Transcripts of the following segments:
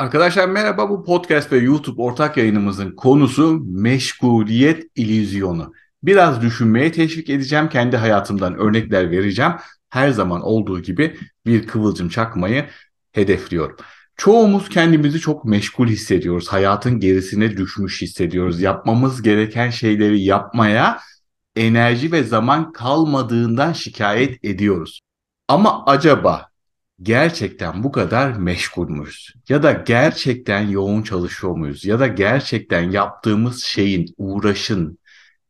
Arkadaşlar merhaba bu podcast ve YouTube ortak yayınımızın konusu meşguliyet ilüzyonu. Biraz düşünmeye teşvik edeceğim, kendi hayatımdan örnekler vereceğim. Her zaman olduğu gibi bir kıvılcım çakmayı hedefliyorum. Çoğumuz kendimizi çok meşgul hissediyoruz. Hayatın gerisine düşmüş hissediyoruz. Yapmamız gereken şeyleri yapmaya enerji ve zaman kalmadığından şikayet ediyoruz. Ama acaba gerçekten bu kadar meşgul müyüz? Ya da gerçekten yoğun çalışıyor muyuz? Ya da gerçekten yaptığımız şeyin, uğraşın,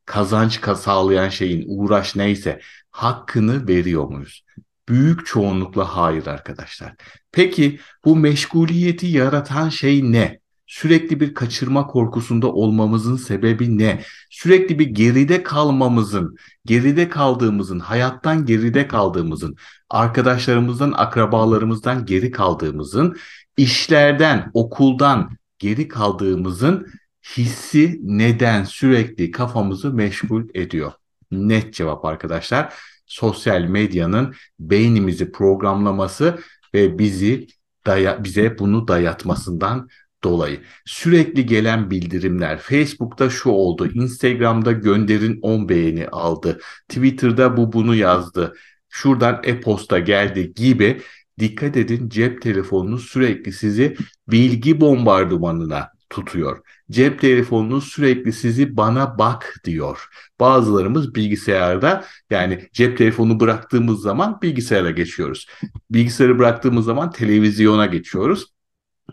kazanç sağlayan şeyin, uğraş neyse hakkını veriyor muyuz? Büyük çoğunlukla hayır arkadaşlar. Peki bu meşguliyeti yaratan şey ne? Sürekli bir kaçırma korkusunda olmamızın sebebi ne? Sürekli bir geride kalmamızın, geride kaldığımızın, hayattan geride kaldığımızın, arkadaşlarımızdan, akrabalarımızdan geri kaldığımızın, işlerden, okuldan geri kaldığımızın hissi neden sürekli kafamızı meşgul ediyor? Net cevap arkadaşlar. Sosyal medyanın beynimizi programlaması ve bizi daya, bize bunu dayatmasından dolayı. Sürekli gelen bildirimler, Facebook'ta şu oldu, Instagram'da gönderin 10 beğeni aldı, Twitter'da bu bunu yazdı, şuradan e-posta geldi gibi dikkat edin cep telefonunuz sürekli sizi bilgi bombardımanına tutuyor. Cep telefonunuz sürekli sizi bana bak diyor. Bazılarımız bilgisayarda yani cep telefonu bıraktığımız zaman bilgisayara geçiyoruz. Bilgisayarı bıraktığımız zaman televizyona geçiyoruz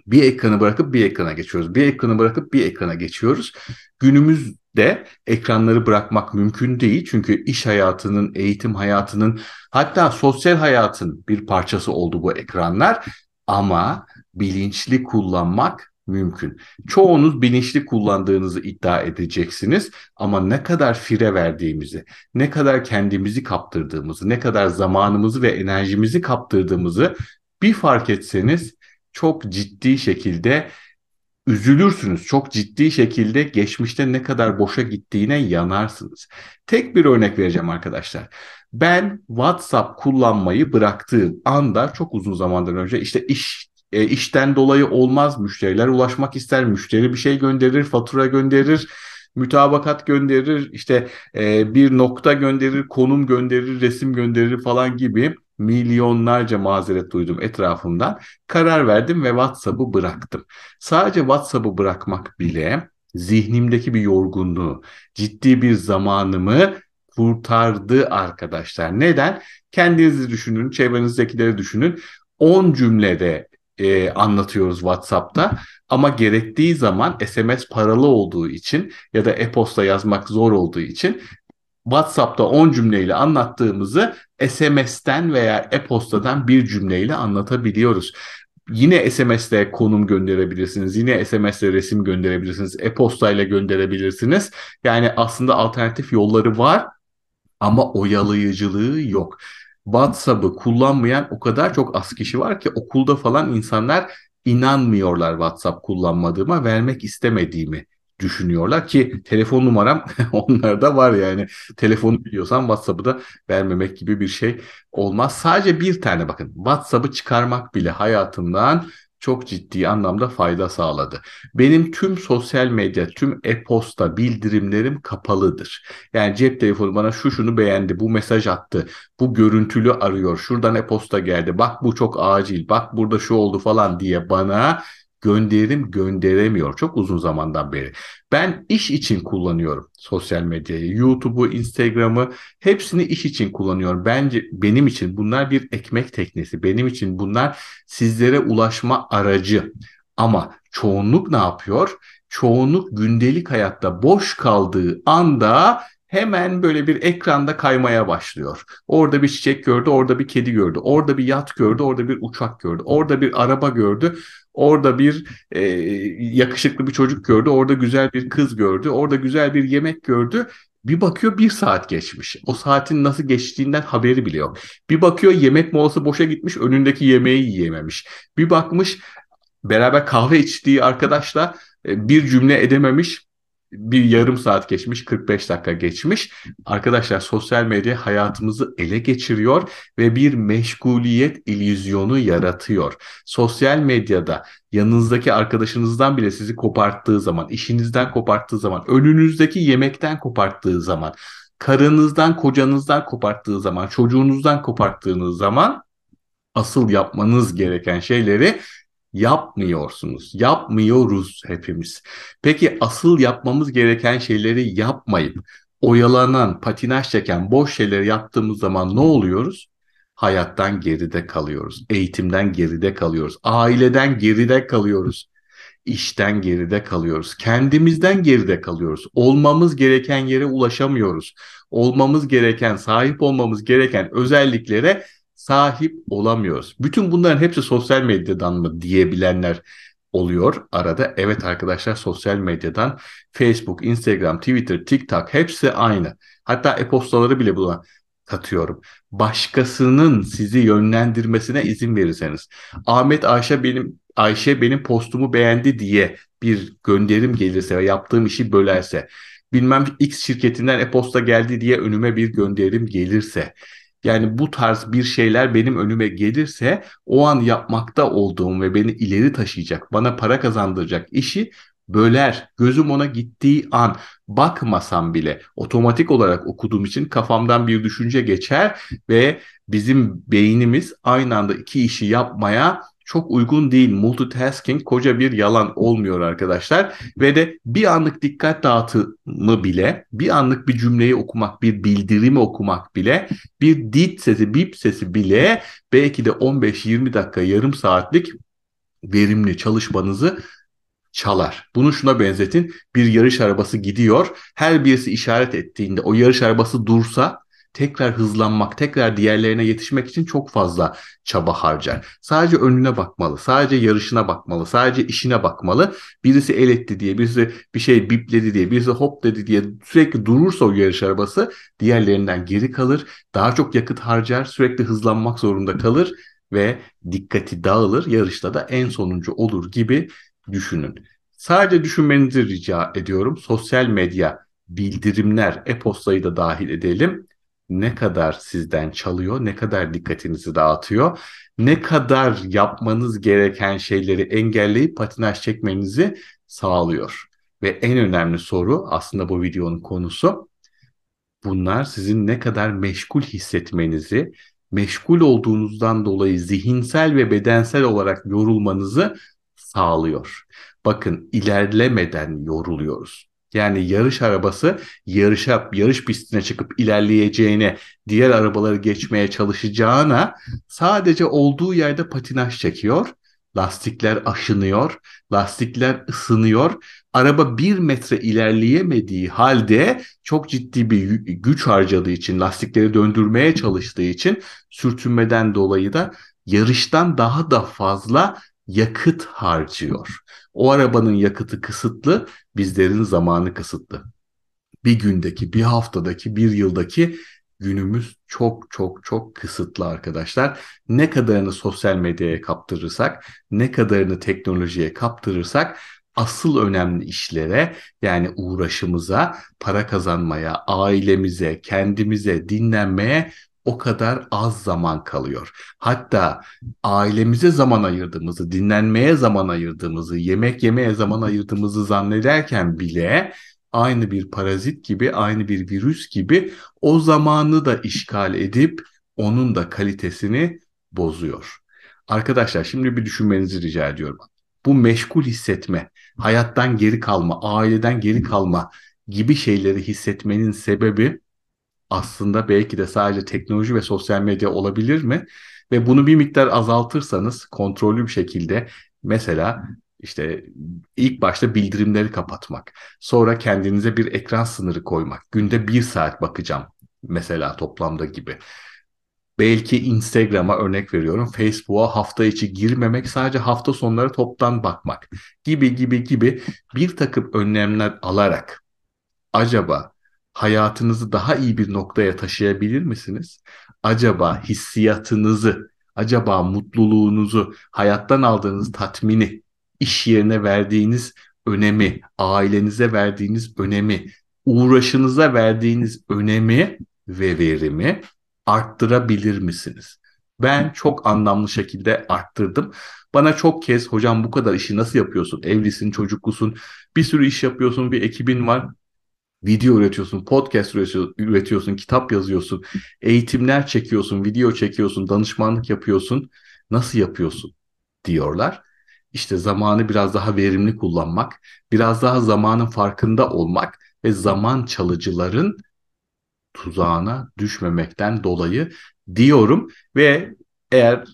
bir ekranı bırakıp bir ekrana geçiyoruz. Bir ekranı bırakıp bir ekrana geçiyoruz. Günümüzde ekranları bırakmak mümkün değil. Çünkü iş hayatının, eğitim hayatının hatta sosyal hayatın bir parçası oldu bu ekranlar. Ama bilinçli kullanmak mümkün. Çoğunuz bilinçli kullandığınızı iddia edeceksiniz ama ne kadar fire verdiğimizi, ne kadar kendimizi kaptırdığımızı, ne kadar zamanımızı ve enerjimizi kaptırdığımızı bir fark etseniz çok ciddi şekilde üzülürsünüz. Çok ciddi şekilde geçmişte ne kadar boşa gittiğine yanarsınız. Tek bir örnek vereceğim arkadaşlar. Ben WhatsApp kullanmayı bıraktığım anda çok uzun zamandan önce işte iş e, işten dolayı olmaz müşteriler ulaşmak ister müşteri bir şey gönderir fatura gönderir mütabakat gönderir işte e, bir nokta gönderir konum gönderir resim gönderir falan gibi milyonlarca mazeret duydum etrafımdan. Karar verdim ve WhatsApp'ı bıraktım. Sadece WhatsApp'ı bırakmak bile zihnimdeki bir yorgunluğu, ciddi bir zamanımı kurtardı arkadaşlar. Neden? Kendinizi düşünün, çevrenizdekileri düşünün. 10 cümlede e, anlatıyoruz WhatsApp'ta ama gerektiği zaman SMS paralı olduğu için ya da e-posta yazmak zor olduğu için WhatsApp'ta 10 cümleyle anlattığımızı SMS'ten veya e-postadan bir cümleyle anlatabiliyoruz. Yine SMS'te konum gönderebilirsiniz. Yine SMS'te resim gönderebilirsiniz. E-postayla gönderebilirsiniz. Yani aslında alternatif yolları var ama oyalayıcılığı yok. WhatsApp'ı kullanmayan o kadar çok az kişi var ki okulda falan insanlar inanmıyorlar WhatsApp kullanmadığıma, vermek istemediğimi düşünüyorlar ki telefon numaram onlarda var yani telefonu biliyorsan WhatsApp'ı da vermemek gibi bir şey olmaz. Sadece bir tane bakın WhatsApp'ı çıkarmak bile hayatımdan çok ciddi anlamda fayda sağladı. Benim tüm sosyal medya, tüm e-posta bildirimlerim kapalıdır. Yani cep telefonu bana şu şunu beğendi, bu mesaj attı, bu görüntülü arıyor, şuradan e-posta geldi, bak bu çok acil, bak burada şu oldu falan diye bana gönderim gönderemiyor çok uzun zamandan beri. Ben iş için kullanıyorum sosyal medyayı, YouTube'u, Instagram'ı hepsini iş için kullanıyorum. Bence benim için bunlar bir ekmek teknesi. Benim için bunlar sizlere ulaşma aracı. Ama çoğunluk ne yapıyor? Çoğunluk gündelik hayatta boş kaldığı anda hemen böyle bir ekranda kaymaya başlıyor. Orada bir çiçek gördü, orada bir kedi gördü, orada bir yat gördü, orada bir uçak gördü, orada bir araba gördü, orada bir e, yakışıklı bir çocuk gördü, orada güzel bir kız gördü, orada güzel bir yemek gördü. Bir bakıyor bir saat geçmiş. O saatin nasıl geçtiğinden haberi bile yok. Bir bakıyor yemek molası boşa gitmiş, önündeki yemeği yiyememiş. Bir bakmış beraber kahve içtiği arkadaşla e, bir cümle edememiş bir yarım saat geçmiş, 45 dakika geçmiş. Arkadaşlar sosyal medya hayatımızı ele geçiriyor ve bir meşguliyet illüzyonu yaratıyor. Sosyal medyada yanınızdaki arkadaşınızdan bile sizi koparttığı zaman, işinizden koparttığı zaman, önünüzdeki yemekten koparttığı zaman, karınızdan, kocanızdan koparttığı zaman, çocuğunuzdan koparttığınız zaman asıl yapmanız gereken şeyleri yapmıyorsunuz. Yapmıyoruz hepimiz. Peki asıl yapmamız gereken şeyleri yapmayıp oyalanan, patinaj çeken boş şeyleri yaptığımız zaman ne oluyoruz? Hayattan geride kalıyoruz. Eğitimden geride kalıyoruz. Aileden geride kalıyoruz. İşten geride kalıyoruz. Kendimizden geride kalıyoruz. Olmamız gereken yere ulaşamıyoruz. Olmamız gereken, sahip olmamız gereken özelliklere sahip olamıyoruz. Bütün bunların hepsi sosyal medyadan mı diyebilenler oluyor arada. Evet arkadaşlar sosyal medyadan Facebook, Instagram, Twitter, TikTok hepsi aynı. Hatta e-postaları bile buna katıyorum. Başkasının sizi yönlendirmesine izin verirseniz. Ahmet Ayşe benim Ayşe benim postumu beğendi diye bir gönderim gelirse ve yaptığım işi bölerse, bilmem X şirketinden e-posta geldi diye önüme bir gönderim gelirse, yani bu tarz bir şeyler benim önüme gelirse o an yapmakta olduğum ve beni ileri taşıyacak, bana para kazandıracak işi böler. Gözüm ona gittiği an bakmasam bile otomatik olarak okuduğum için kafamdan bir düşünce geçer ve bizim beynimiz aynı anda iki işi yapmaya çok uygun değil. Multitasking koca bir yalan olmuyor arkadaşlar. Ve de bir anlık dikkat dağıtımı bile, bir anlık bir cümleyi okumak, bir bildirimi okumak bile, bir dit sesi, bip sesi bile belki de 15-20 dakika, yarım saatlik verimli çalışmanızı çalar. Bunu şuna benzetin. Bir yarış arabası gidiyor. Her birisi işaret ettiğinde o yarış arabası dursa tekrar hızlanmak, tekrar diğerlerine yetişmek için çok fazla çaba harcar. Sadece önüne bakmalı, sadece yarışına bakmalı, sadece işine bakmalı. Birisi el etti diye, birisi bir şey bipledi diye, birisi hop dedi diye sürekli durursa o yarış arabası diğerlerinden geri kalır. Daha çok yakıt harcar, sürekli hızlanmak zorunda kalır ve dikkati dağılır. Yarışta da en sonuncu olur gibi düşünün. Sadece düşünmenizi rica ediyorum. Sosyal medya, bildirimler, e-postayı da dahil edelim ne kadar sizden çalıyor, ne kadar dikkatinizi dağıtıyor, ne kadar yapmanız gereken şeyleri engelleyip patinaj çekmenizi sağlıyor. Ve en önemli soru aslında bu videonun konusu bunlar sizin ne kadar meşgul hissetmenizi, meşgul olduğunuzdan dolayı zihinsel ve bedensel olarak yorulmanızı sağlıyor. Bakın ilerlemeden yoruluyoruz. Yani yarış arabası yarışa, yarış pistine çıkıp ilerleyeceğine, diğer arabaları geçmeye çalışacağına sadece olduğu yerde patinaj çekiyor. Lastikler aşınıyor, lastikler ısınıyor. Araba bir metre ilerleyemediği halde çok ciddi bir güç harcadığı için, lastikleri döndürmeye çalıştığı için sürtünmeden dolayı da yarıştan daha da fazla yakıt harcıyor. O arabanın yakıtı kısıtlı, bizlerin zamanı kısıtlı. Bir gündeki, bir haftadaki, bir yıldaki günümüz çok çok çok kısıtlı arkadaşlar. Ne kadarını sosyal medyaya kaptırırsak, ne kadarını teknolojiye kaptırırsak asıl önemli işlere yani uğraşımıza, para kazanmaya, ailemize, kendimize, dinlenmeye o kadar az zaman kalıyor. Hatta ailemize zaman ayırdığımızı, dinlenmeye zaman ayırdığımızı, yemek yemeye zaman ayırdığımızı zannederken bile aynı bir parazit gibi, aynı bir virüs gibi o zamanı da işgal edip onun da kalitesini bozuyor. Arkadaşlar şimdi bir düşünmenizi rica ediyorum. Bu meşgul hissetme, hayattan geri kalma, aileden geri kalma gibi şeyleri hissetmenin sebebi aslında belki de sadece teknoloji ve sosyal medya olabilir mi? Ve bunu bir miktar azaltırsanız kontrollü bir şekilde mesela işte ilk başta bildirimleri kapatmak, sonra kendinize bir ekran sınırı koymak, günde bir saat bakacağım mesela toplamda gibi. Belki Instagram'a örnek veriyorum, Facebook'a hafta içi girmemek, sadece hafta sonları toptan bakmak gibi gibi gibi bir takım önlemler alarak acaba hayatınızı daha iyi bir noktaya taşıyabilir misiniz? Acaba hissiyatınızı, acaba mutluluğunuzu, hayattan aldığınız tatmini, iş yerine verdiğiniz önemi, ailenize verdiğiniz önemi, uğraşınıza verdiğiniz önemi ve verimi arttırabilir misiniz? Ben çok anlamlı şekilde arttırdım. Bana çok kez hocam bu kadar işi nasıl yapıyorsun? Evlisin, çocuklusun, bir sürü iş yapıyorsun, bir ekibin var. Video üretiyorsun, podcast üretiyorsun, kitap yazıyorsun, eğitimler çekiyorsun, video çekiyorsun, danışmanlık yapıyorsun. Nasıl yapıyorsun? diyorlar. İşte zamanı biraz daha verimli kullanmak, biraz daha zamanın farkında olmak ve zaman çalıcıların tuzağına düşmemekten dolayı diyorum ve eğer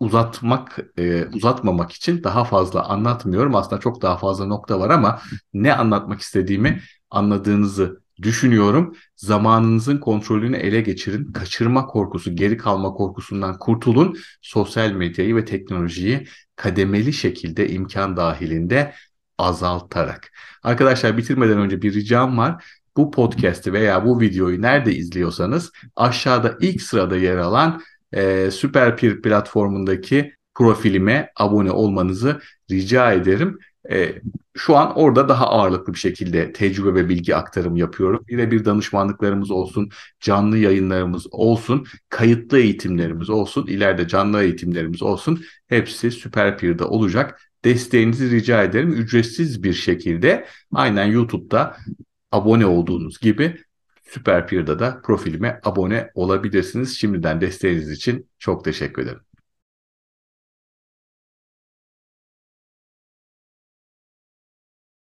uzatmak e, uzatmamak için daha fazla anlatmıyorum. Aslında çok daha fazla nokta var ama ne anlatmak istediğimi anladığınızı düşünüyorum. Zamanınızın kontrolünü ele geçirin. Kaçırma korkusu, geri kalma korkusundan kurtulun. Sosyal medyayı ve teknolojiyi kademeli şekilde imkan dahilinde azaltarak. Arkadaşlar bitirmeden önce bir ricam var bu podcast'i veya bu videoyu nerede izliyorsanız aşağıda ilk sırada yer alan e, Süper Peer platformundaki profilime abone olmanızı rica ederim. E, şu an orada daha ağırlıklı bir şekilde tecrübe ve bilgi aktarım yapıyorum. Yine bir danışmanlıklarımız olsun, canlı yayınlarımız olsun, kayıtlı eğitimlerimiz olsun, ileride canlı eğitimlerimiz olsun. Hepsi Süper Peer'de olacak. Desteğinizi rica ederim. Ücretsiz bir şekilde aynen YouTube'da abone olduğunuz gibi Süper Peer'da da profilime abone olabilirsiniz. Şimdiden desteğiniz için çok teşekkür ederim.